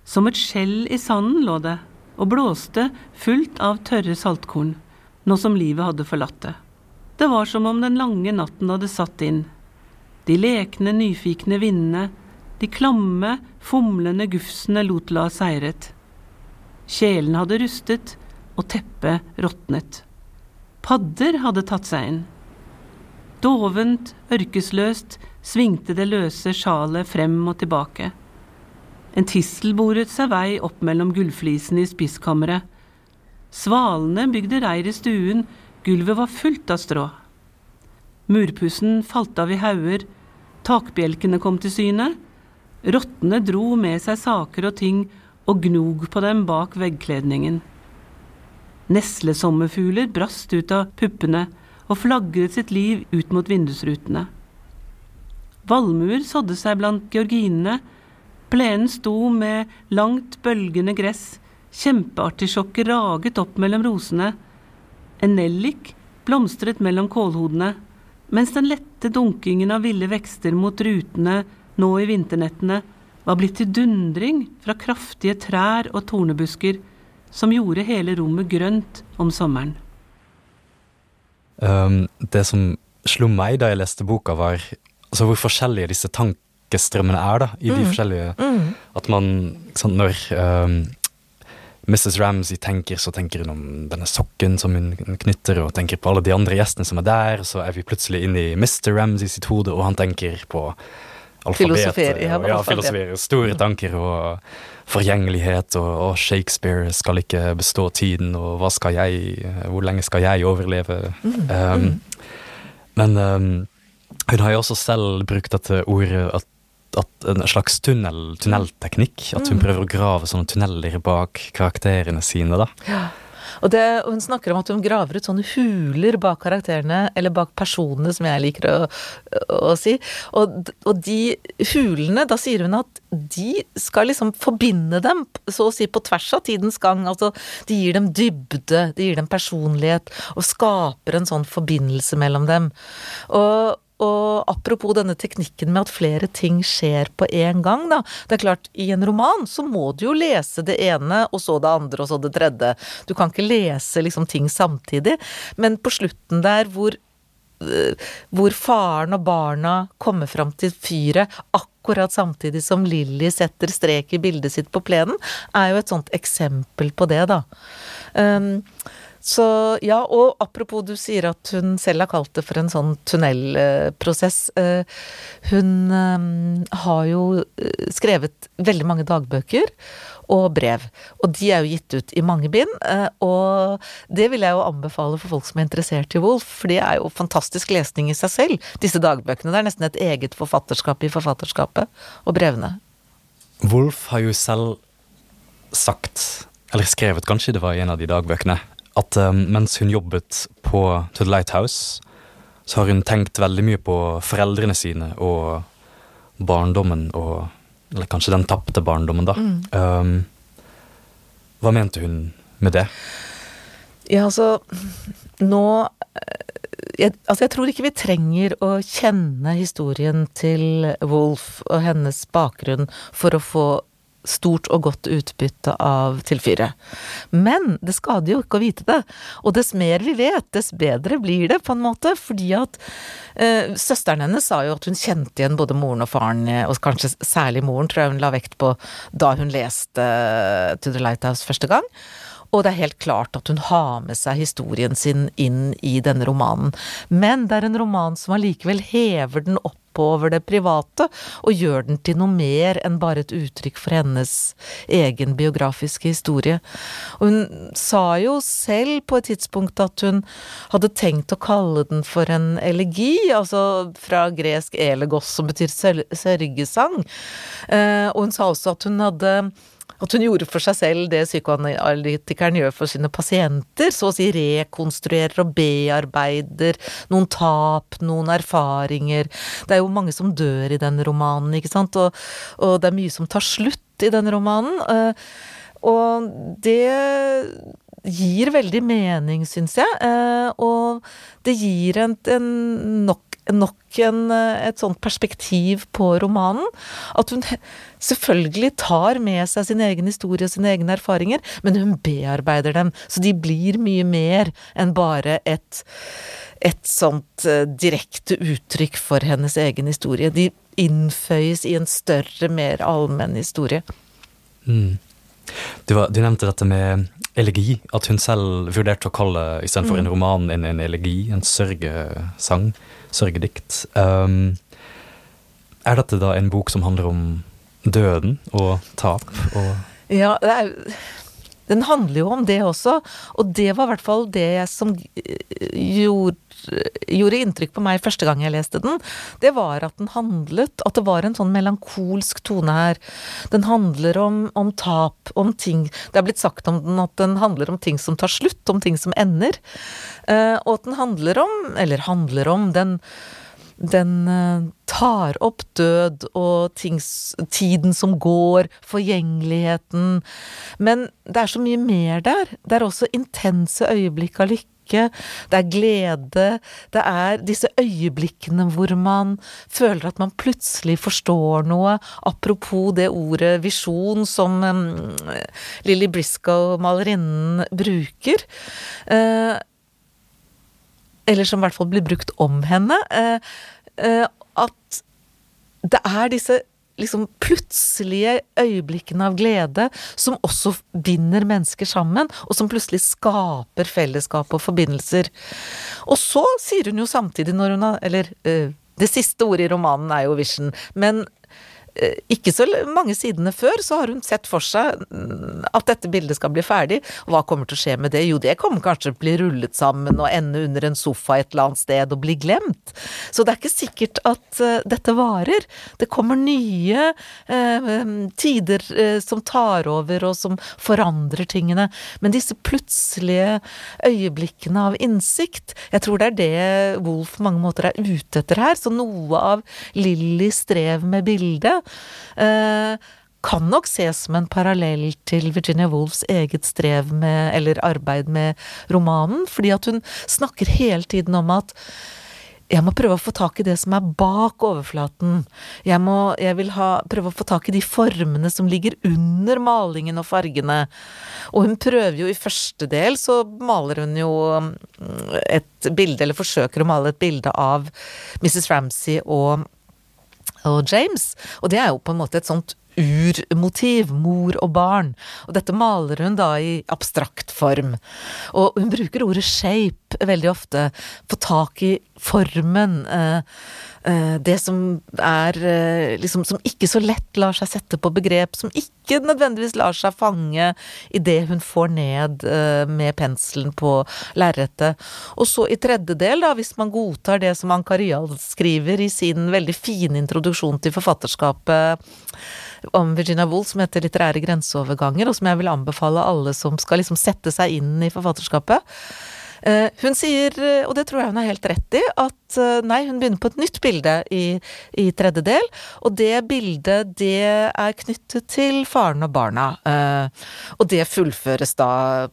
Som et skjell i sanden lå det, og blåste fullt av tørre saltkorn, nå som livet hadde forlatt det. Det var som om den lange natten hadde satt inn. De lekne, nyfikne vindene, de klamme, fomlende gufsene lot la seiret. Kjelen hadde rustet, og teppet råtnet. Padder hadde tatt seg inn. Dovent, ørkesløst svingte det løse sjalet frem og tilbake. En tissel boret seg vei opp mellom gullflisene i spisskammeret. Svalene bygde reir i stuen, gulvet var fullt av strå. Murpussen falt av i hauger, takbjelkene kom til syne. Rottene dro med seg saker og ting og gnog på dem bak veggkledningen. Neslesommerfugler brast ut av puppene og flagret sitt liv ut mot vindusrutene. Valmuer sådde seg blant georginene, plenen sto med langt bølgende gress, kjempeartisjokker raget opp mellom rosene, en nellik blomstret mellom kålhodene, mens den lette dunkingen av ville vekster mot rutene nå i vinternettene var blitt til dundring fra kraftige trær og tornebusker som gjorde hele rommet grønt om sommeren. Um, det som slo meg da jeg leste boka, var altså, hvor forskjellige disse tankestrømmene er da, i de mm. forskjellige mm. At man sant, Når um, Mrs. Ramsey tenker, så tenker hun om denne sokken som hun knytter, og tenker på alle de andre gjestene som er der. Så er vi plutselig inne i Mr. Ramsey sitt hode, og han tenker på alfabetet. Ja, ja, filosoferer. Store tanker og forgjengelighet, og, og, Shakespeare skal ikke bestå tiden, og hva skal jeg Hvor lenge skal jeg overleve? Mm, um, mm. Men um, hun har jo også selv brukt dette ordet at, at en slags tunnel, tunnelteknikk. At hun mm. prøver å grave sånne tunneler bak karakterene sine. da. Ja. Og, det, hun snakker om at hun graver ut sånne huler bak karakterene, eller bak personene, som jeg liker å, å si. Og, og, de hulene, da sier hun at de skal liksom forbinde dem, så å si på tvers av tidens gang. Altså, de gir dem dybde, de gir dem personlighet, og skaper en sånn forbindelse mellom dem. Og og apropos denne teknikken med at flere ting skjer på en gang, da. Det er klart, i en roman så må du jo lese det ene, og så det andre, og så det tredje. Du kan ikke lese liksom ting samtidig. Men på slutten der hvor eh, hvor faren og barna kommer fram til fyret akkurat samtidig som Lilly setter strek i bildet sitt på plenen, er jo et sånt eksempel på det, da. Um, så ja, og apropos du sier at hun selv har kalt det for en sånn tunnelprosess. Eh, hun eh, har jo eh, skrevet veldig mange dagbøker og brev, og de er jo gitt ut i mange bind. Og det vil jeg jo anbefale for folk som er interessert i Wolf, for det er jo fantastisk lesning i seg selv, disse dagbøkene. Det er nesten et eget forfatterskap i forfatterskapet, og brevene. Wolf har jo selv sagt, eller skrevet kanskje det var i en av de dagbøkene, at um, mens hun jobbet på To The Lighthouse, så har hun tenkt veldig mye på foreldrene sine og barndommen og Eller kanskje den tapte barndommen, da. Mm. Um, hva mente hun med det? Ja, altså Nå jeg, altså jeg tror ikke vi trenger å kjenne historien til Wolf og hennes bakgrunn for å få stort og godt utbytte av tilfyret. Men det skader jo ikke å vite det. Og dess mer vi vet, dess bedre blir det, på en måte. Fordi at eh, søsteren hennes sa jo at hun kjente igjen både moren og faren, eh, og kanskje særlig moren, tror jeg hun la vekt på da hun leste uh, To the Lighthouse første gang. Og det er helt klart at hun har med seg historien sin inn i denne romanen. Men det er en roman som allikevel hever den opp oppover det private, og gjør den til noe mer enn bare et uttrykk for hennes egen biografiske historie. Og hun sa jo selv på et tidspunkt at hun hadde tenkt å kalle den for en elegi, altså fra gresk elegos, som betyr sørgesang. Eh, og hun sa også at hun hadde At hun gjorde for seg selv det psykoanalytikeren gjør for sine pasienter, så å si rekonstruerer og bearbeider noen tap, noen erfaringer. Det er jo mange som dør i den romanen, ikke sant, og, og det er mye som tar slutt i den romanen. Eh, og det gir veldig mening, syns jeg, eh, og det gir en, en nok nok en, eh, et sånt perspektiv på romanen. At hun selvfølgelig tar med seg sin egen historie og sine egne erfaringer, men hun bearbeider dem. Så de blir mye mer enn bare et, et sånt uh, direkte uttrykk for hennes egen historie. De innføyes i en større, mer allmenn historie. Mm. Du, var, du, nevnte dette med elegi, at hun selv vurderte å kalle istedenfor mm. en roman en, en elegi, en sørgesang sørgedikt. Um, er dette da en bok som handler om døden og tap og Ja, er, den handler jo om det også, og det var i hvert fall det som gjorde, gjorde inntrykk på meg første gang jeg leste den. Det var at den handlet At det var en sånn melankolsk tone her. Den handler om, om tap, om ting Det er blitt sagt om den at den handler om ting som tar slutt, om ting som ender. Uh, og at den handler om, eller handler om, den den uh, tar opp død og tings, tiden som går, forgjengeligheten. Men det er så mye mer der. Det er også intense øyeblikk av lykke. Det er glede. Det er disse øyeblikkene hvor man føler at man plutselig forstår noe. Apropos det ordet visjon som um, Lilly Briscoe, malerinnen, bruker. Uh, eller som i hvert fall blir brukt om henne, Uh, uh, at det er disse liksom plutselige øyeblikkene av glede som også binder mennesker sammen, og som plutselig skaper fellesskap og forbindelser. Og så sier hun jo samtidig når hun har Eller eh, det siste ordet i romanen er jo vision, men ikke så mange sidene før, så har hun sett for seg mm, at dette bildet skal bli ferdig. Og hva kommer til å skje med det? Jo, det kommer kanskje til å bli rullet sammen og ende under en sofa et eller annet sted og bli glemt. Så det er ikke sikkert at uh, dette varer. Det kommer nye eh, tider eh, som tar over og som forandrer tingene. Men disse plutselige øyeblikkene av innsikt, jeg tror det er det Wolf på mange måter er ute etter her. Så noe av Lillys strev med bildet Eh, kan nok ses som en parallell til Virginia Woolfs eget strev med, eller arbeid med romanen, fordi at hun snakker hele tiden om at jeg må prøve å få tak i det som er bak overflaten. Jeg, må, jeg vil ha, prøve å få tak i de formene som ligger under malingen og fargene. Og hun prøver jo i første del, så maler hun jo mm, et bilde, eller forsøker å male et bilde av Mrs. Ramsey og og James. Og det er jo på en måte et sånt urmotiv, mor og barn. Og dette maler hun da i abstrakt form. Og hun bruker ordet shape veldig ofte. Få tak i formen. Eh, Eh, det som er eh, liksom Som ikke så lett lar seg sette på begrep, som ikke nødvendigvis lar seg fange i det hun får ned med penselen på lerretet. Og så i tredje del, da, hvis man godtar det som Ankarial skriver i sin veldig fine introduksjon til forfatterskapet om Virginia Woolf som heter 'Litterære grenseoverganger', og som jeg vil anbefale alle som skal liksom sette seg inn i forfatterskapet. Eh, hun sier, eh, og det tror jeg hun har helt rett i, at eh, nei, hun begynner på et nytt bilde i, i tredje del, og det bildet det er knyttet til faren og barna. Og det fullføres da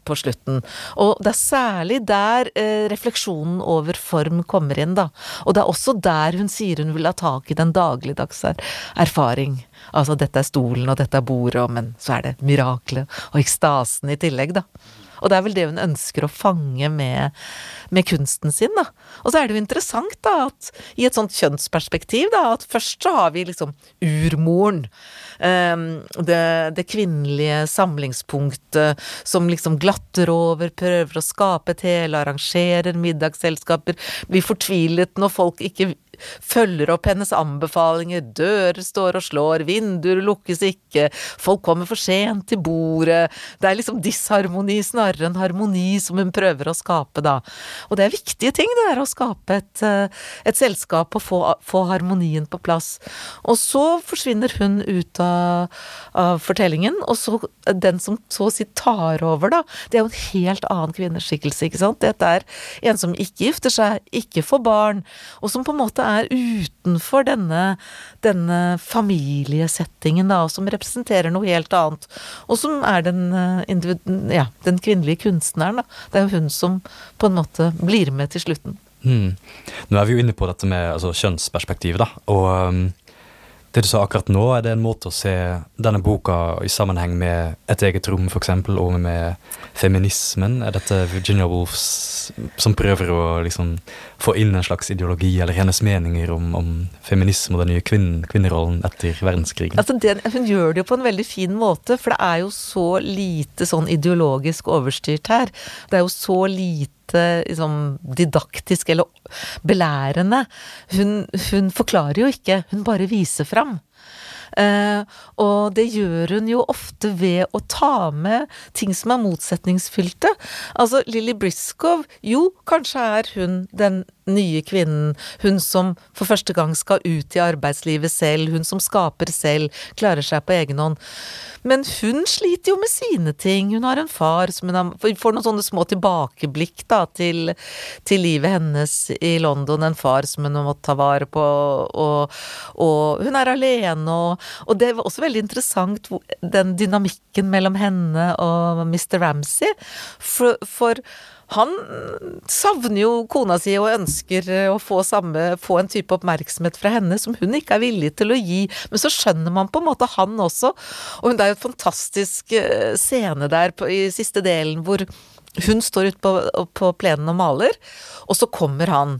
på slutten. Og det er særlig der refleksjonen over form kommer inn, da. Og det er også der hun sier hun vil ha tak i den dagligdagse erfaring. Altså dette er stolen, og dette er bordet, men så er det miraklet og ekstasen i tillegg, da. Og det er vel det hun ønsker å fange med, med kunsten sin, da. Og så er det jo interessant, da, at i et sånt kjønnsperspektiv, da, at først så har vi liksom urmoren. Um, det, det, kvinnelige samlingspunktet som liksom glatter over, prøver å skape et hele, arrangerer middagsselskaper, blir fortvilet når folk ikke følger opp hennes anbefalinger, dører står og slår, vinduer lukkes ikke, folk kommer for sent til bordet, det er liksom disharmoni snarere enn harmoni som hun prøver å skape da. Og det er viktige ting det der å skape et, eh, et selskap og få, få, harmonien på plass. Og så forsvinner hun ut av, av fortellingen, og så den som så å si tar over, da, det er jo en helt annen kvinneskikkelse, ikke sant. Dette er en som ikke gifter seg, ikke får barn, og som på en måte er utenfor denne, denne familiesettingen, da, og som representerer noe helt annet. Og som er den, eh, ja, den kvinnelige kunstneren, da. Det er jo hun som på en måte blir med til slutten. Mm. Nå er vi jo inne på dette med altså, kjønnsperspektivet, da. Og um, det du sa akkurat nå, er det en måte å se denne boka i sammenheng med Et eget rom, f.eks., og med feminismen? Er dette Virginia Woolf som prøver å liksom få inn en slags ideologi, eller hennes meninger om, om feminisme og den nye kvinnen, kvinnerollen etter verdenskrigen? Altså den, hun gjør det jo på en veldig fin måte, for det er jo så lite sånn ideologisk overstyrt her. Det er jo så lite liksom, didaktisk eller belærende. Hun, hun, forklarer jo ikke, hun bare viser fram. Uh, og det gjør hun jo ofte ved å ta med ting som er motsetningsfylte. Altså Lilly Briscoe, jo, kanskje er hun den nye kvinnen, hun som for første gang skal ut i arbeidslivet selv, hun som skaper selv, klarer seg på egen hånd. Men hun sliter jo med sine ting. Hun har en far som hun har, får noen sånne små tilbakeblikk da, til, til, livet hennes i London. En far som hun må ta vare på, og, og hun er alene. Og, og, det var også veldig interessant den dynamikken mellom henne og Mr. Ramsay. for, for han savner jo kona si og ønsker å få, samme, få en type oppmerksomhet fra henne som hun ikke er villig til å gi. Men så skjønner man på en måte han også. Og det er jo et fantastisk eh, scene der på, i siste delen hvor hun står ute på, på plenen og maler, og så kommer han.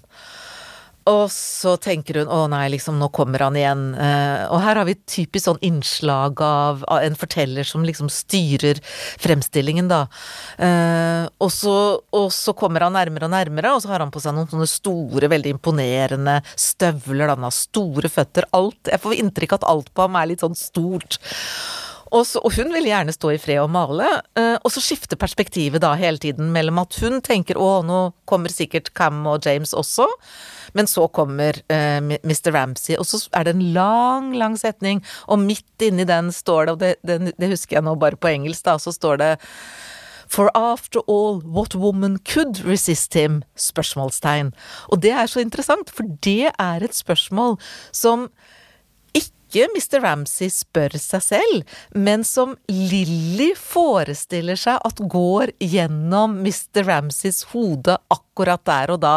Og så tenker hun å nei, liksom nå kommer han igjen. Eh, og her har vi et typisk sånn innslag av, av, en forteller som liksom styrer fremstillingen, da. Eh, og, så, og, så, kommer han nærmere og nærmere, og så har han på seg noen sånne store, veldig imponerende støvler. Han har store føtter. Alt Jeg får inntrykk at alt på ham er litt sånn stort. Og, så, og, hun vil gjerne stå i fred og male, eh, og så skifter perspektivet da hele tiden mellom at hun tenker å, nå kommer sikkert Cam og James også, men så kommer uh, Mr. Ramsay, og så er det en lang, lang setning, og midt inni den står det, og det, det, det husker jeg nå bare på engelsk, da, så står det For after all, what woman could resist him? spørsmålstegn. Og det er så interessant, for det er et spørsmål som ikke Mr. Ramsay spør seg selv, men som Lilly forestiller seg at går gjennom Mr. Ramsays hode akkurat der og da.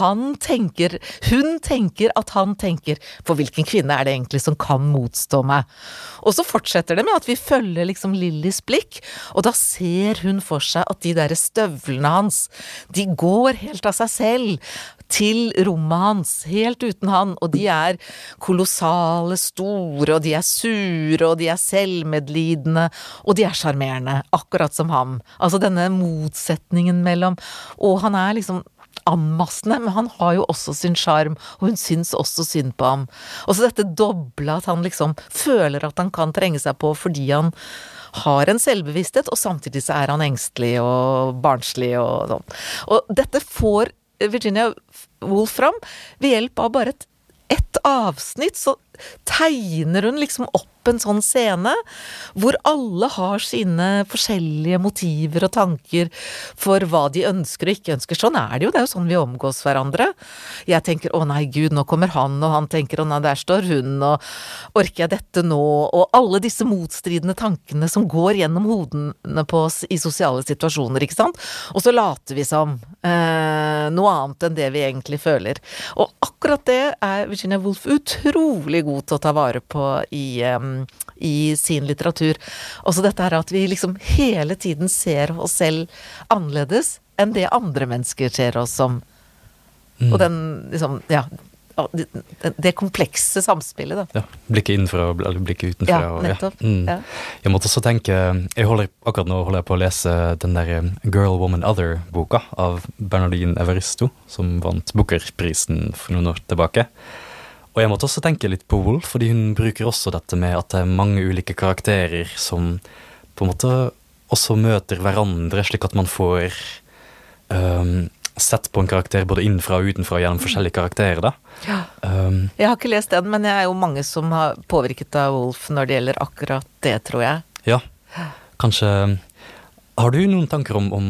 Han tenker Hun tenker at han tenker For hvilken kvinne er det egentlig som kan motstå meg? Og så fortsetter det med at vi følger liksom Lillys blikk, og da ser hun for seg at de derre støvlene hans, de går helt av seg selv til rommet hans, helt uten han, og de er kolossale, store, og de er sure, og de er selvmedlidende, og de er sjarmerende, akkurat som ham. Altså denne motsetningen mellom Og han er liksom anmassende, men han har jo også sin sjarm, og hun syns også synd på ham. Og så dette doble at han liksom føler at han kan trenge seg på fordi han har en selvbevissthet, og samtidig så er han engstelig og barnslig og sånn. Og dette får Virginia Woolfram ved hjelp av bare et, ett avsnitt, så tegner hun liksom opp en sånn scene hvor alle har sine forskjellige motiver og tanker for hva de ønsker og ikke ønsker. Sånn er det jo, det er jo sånn vi omgås hverandre. Jeg tenker 'å nei, gud, nå kommer han', og han tenker 'å nei, der står hun', og 'orker jeg dette nå', og alle disse motstridende tankene som går gjennom hodene på oss i sosiale situasjoner, ikke sant. Og så later vi som eh, noe annet enn det vi egentlig føler. Og akkurat det er Virginia Woolf utrolig god god til å ta vare på i, um, i sin litteratur. Også dette her at vi liksom hele tiden ser oss selv annerledes enn det andre mennesker ser oss som. Mm. Og den liksom, ja det, det komplekse samspillet, da. Ja, Blikket innenfra eller blikket utenfra. Ja, og- ja. Mm. Ja. Jeg måtte også tenke jeg holder, Akkurat nå holder jeg på å lese den der Girl, Woman, Other-boka av Bernardine Evaristo, som vant Booker-prisen for noen år tilbake. Og jeg måtte også tenke litt på Wolf, fordi hun bruker også dette med at det er mange ulike karakterer som på en måte også møter hverandre, slik at man får um, sett på en karakter både innenfra og utenfra gjennom forskjellige karakterer. da. Ja. Um, Jeg har ikke lest den, men jeg er jo mange som har påvirket av Wolf når det gjelder akkurat det, tror jeg. Ja, kanskje Har du noen tanker om, om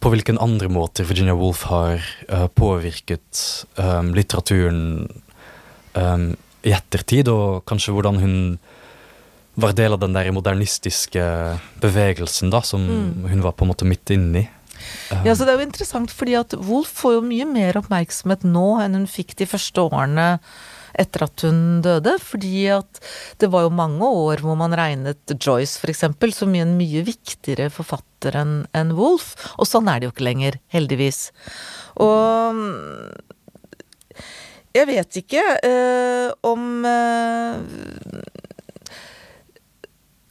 på hvilken andre måter Virginia Woolf har uh, påvirket um, litteraturen eh, i ettertid, og kanskje hvordan hun var del av den der modernistiske bevegelsen da, som hun var på en måte midt inni? Eh, Ja, så Det er jo interessant, fordi at Wolf får jo mye mer oppmerksomhet nå enn hun fikk de første årene etter at hun døde. Fordi at det var jo mange år hvor man regnet Joyce f.eks. som en mye viktigere forfatter enn Wolf. Og sånn er det jo ikke lenger, heldigvis. Og jeg vet ikke uh, om uh,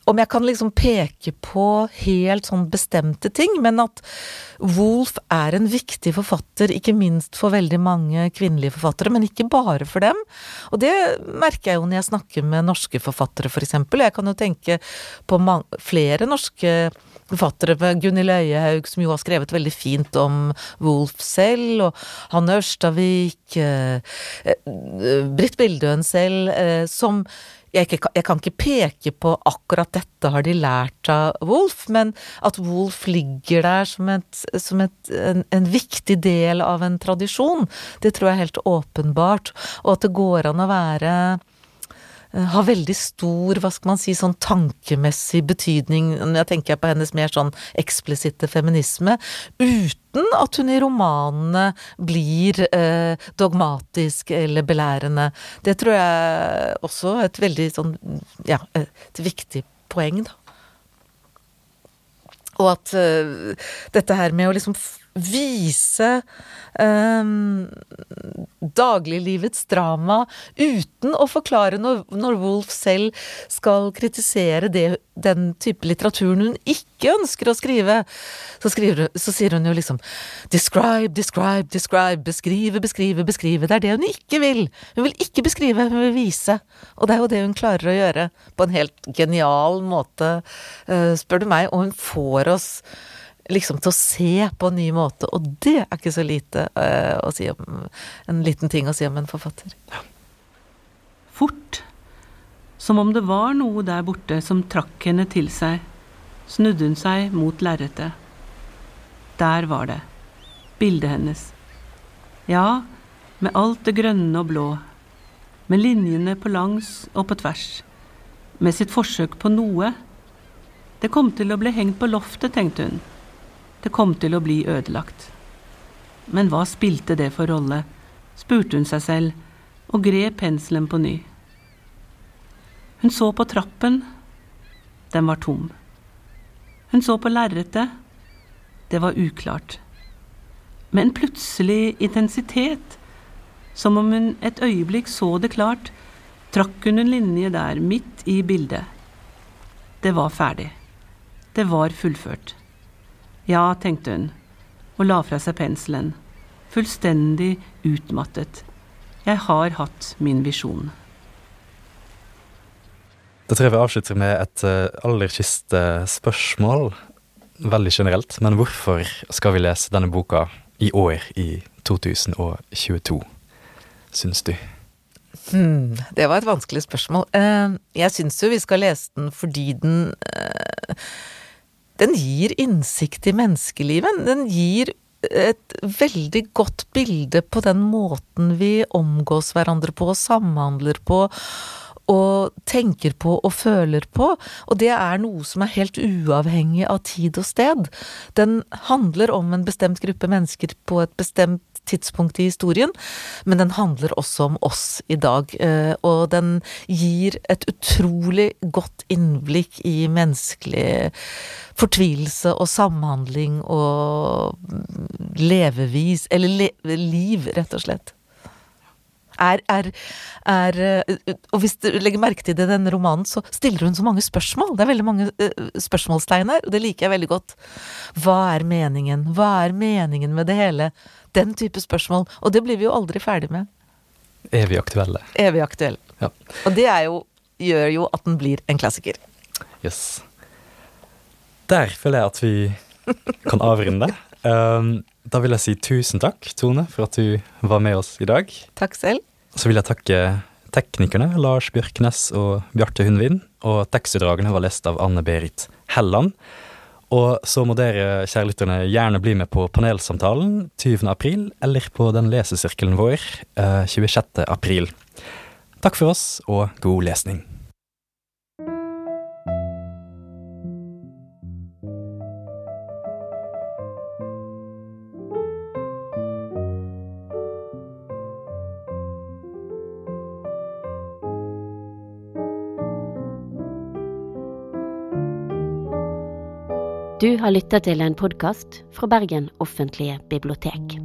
om jeg kan liksom peke på helt sånn bestemte ting, men at Wolf er en viktig forfatter, ikke minst for veldig mange kvinnelige forfattere, men ikke bare for dem. Og det merker jeg jo når jeg snakker med norske forfattere, for eksempel. Jeg kan jo tenke på flere norske forfattere, med Gunhild Øyehaug, som jo har skrevet veldig fint om Wolf selv, og Hanne Ørstavik, eh, eh, Britt Bildøen selv, eh, som jeg, kan ikke peke på akkurat dette har de lært av Wolf, men at Wolf ligger der som, et, som et, en, en viktig del av en tradisjon, det tror jeg er helt åpenbart. Og at det går an å være har veldig stor, hva skal man si, sånn tankemessig betydning, jeg tenker på hennes mer sånn eksplisitte feminisme, uten at hun i romanene blir eh, dogmatisk eller belærende. Det tror jeg også er et veldig sånn, ja, et viktig poeng, da. Og at eh, dette her med å liksom vise um, dagliglivets drama uten å forklare når, når Wolf selv skal kritisere det, den type litteraturen hun ikke ønsker å skrive, så, skriver, så sier hun jo liksom Describe, describe, describe, beskrive, beskrive, beskrive. Det er det hun ikke vil. Hun vil ikke beskrive, hun vil vise. Og det er jo det hun klarer å gjøre på en helt genial måte, eh, spør du meg. Og hun får oss liksom til å se på en ny måte, og det er ikke så lite uh, å si om En liten ting å si om en forfatter. Fort, som om det var noe der borte som trakk henne til seg, snudde hun seg mot lerretet. Der var det, bildet hennes. Ja, med alt det grønne og blå, med linjene på langs og på tvers, med sitt forsøk på noe. Det kom til å bli hengt på loftet, tenkte hun. Det kom til å bli ødelagt. Men hva spilte det for rolle, spurte hun seg selv, og grep penselen på ny. Hun så på trappen. Den var tom. Hun så på lerretet. Det var uklart. Med en plutselig intensitet, som om hun et øyeblikk så det klart, trakk hun en linje der, midt i bildet. Det var ferdig. Det var fullført. Ja, tenkte hun, og la fra seg penselen, fullstendig utmattet. Jeg har hatt min visjon. Da tror jeg vi avslutter med et eh, aller siste spørsmål. Veldig generelt, men hvorfor skal vi lese denne boka i år, i 2022, syns du? Hmm, det var et vanskelig spørsmål. Eh, Jeg syns jo vi skal lese den fordi den eh, Den gir innsikt i menneskelivet. Den gir et veldig godt bilde på den måten vi omgås hverandre på, og samhandler på, og tenker på og føler på. Og det er noe som er helt uavhengig av tid og sted. Den handler om en bestemt gruppe mennesker på et bestemt tidspunkt i historien, men den handler også om oss i dag. eh, Og den gir et utrolig godt innblikk i menneskelig fortvilelse og samhandling og levevis Eller le liv, rett og slett. Er, er, er eh, Og hvis du legger merke til det i denne romanen, så stiller hun så mange spørsmål. Det er veldig mange uh, spørsmålstegn her, og det liker jeg veldig godt. Hva er meningen? Hva er meningen med det hele? Den type spørsmål. Og det blir vi jo aldri ferdig med. Evig aktuelle. Evig aktuelle. Ja. Og det er jo, gjør jo at den blir en klassiker. Yes. Der føler jeg at vi kan avrunde. Um, da vil jeg si tusen takk, Tone, for at du var med oss i dag. Takk selv. Så vil jeg takke teknikerne Lars Bjørknes og Bjarte Hundvin. Og tekstutdragene var lest av Anne Berit Helland. Og så må dere, kjære lytterne, gjerne bli med på panelsamtalen 20. april, eller på den lesesirkelen vår eh, 26. april. Takk for oss, og god lesning. Du har lyttet til en podkast fra Bergen offentlige bibliotek.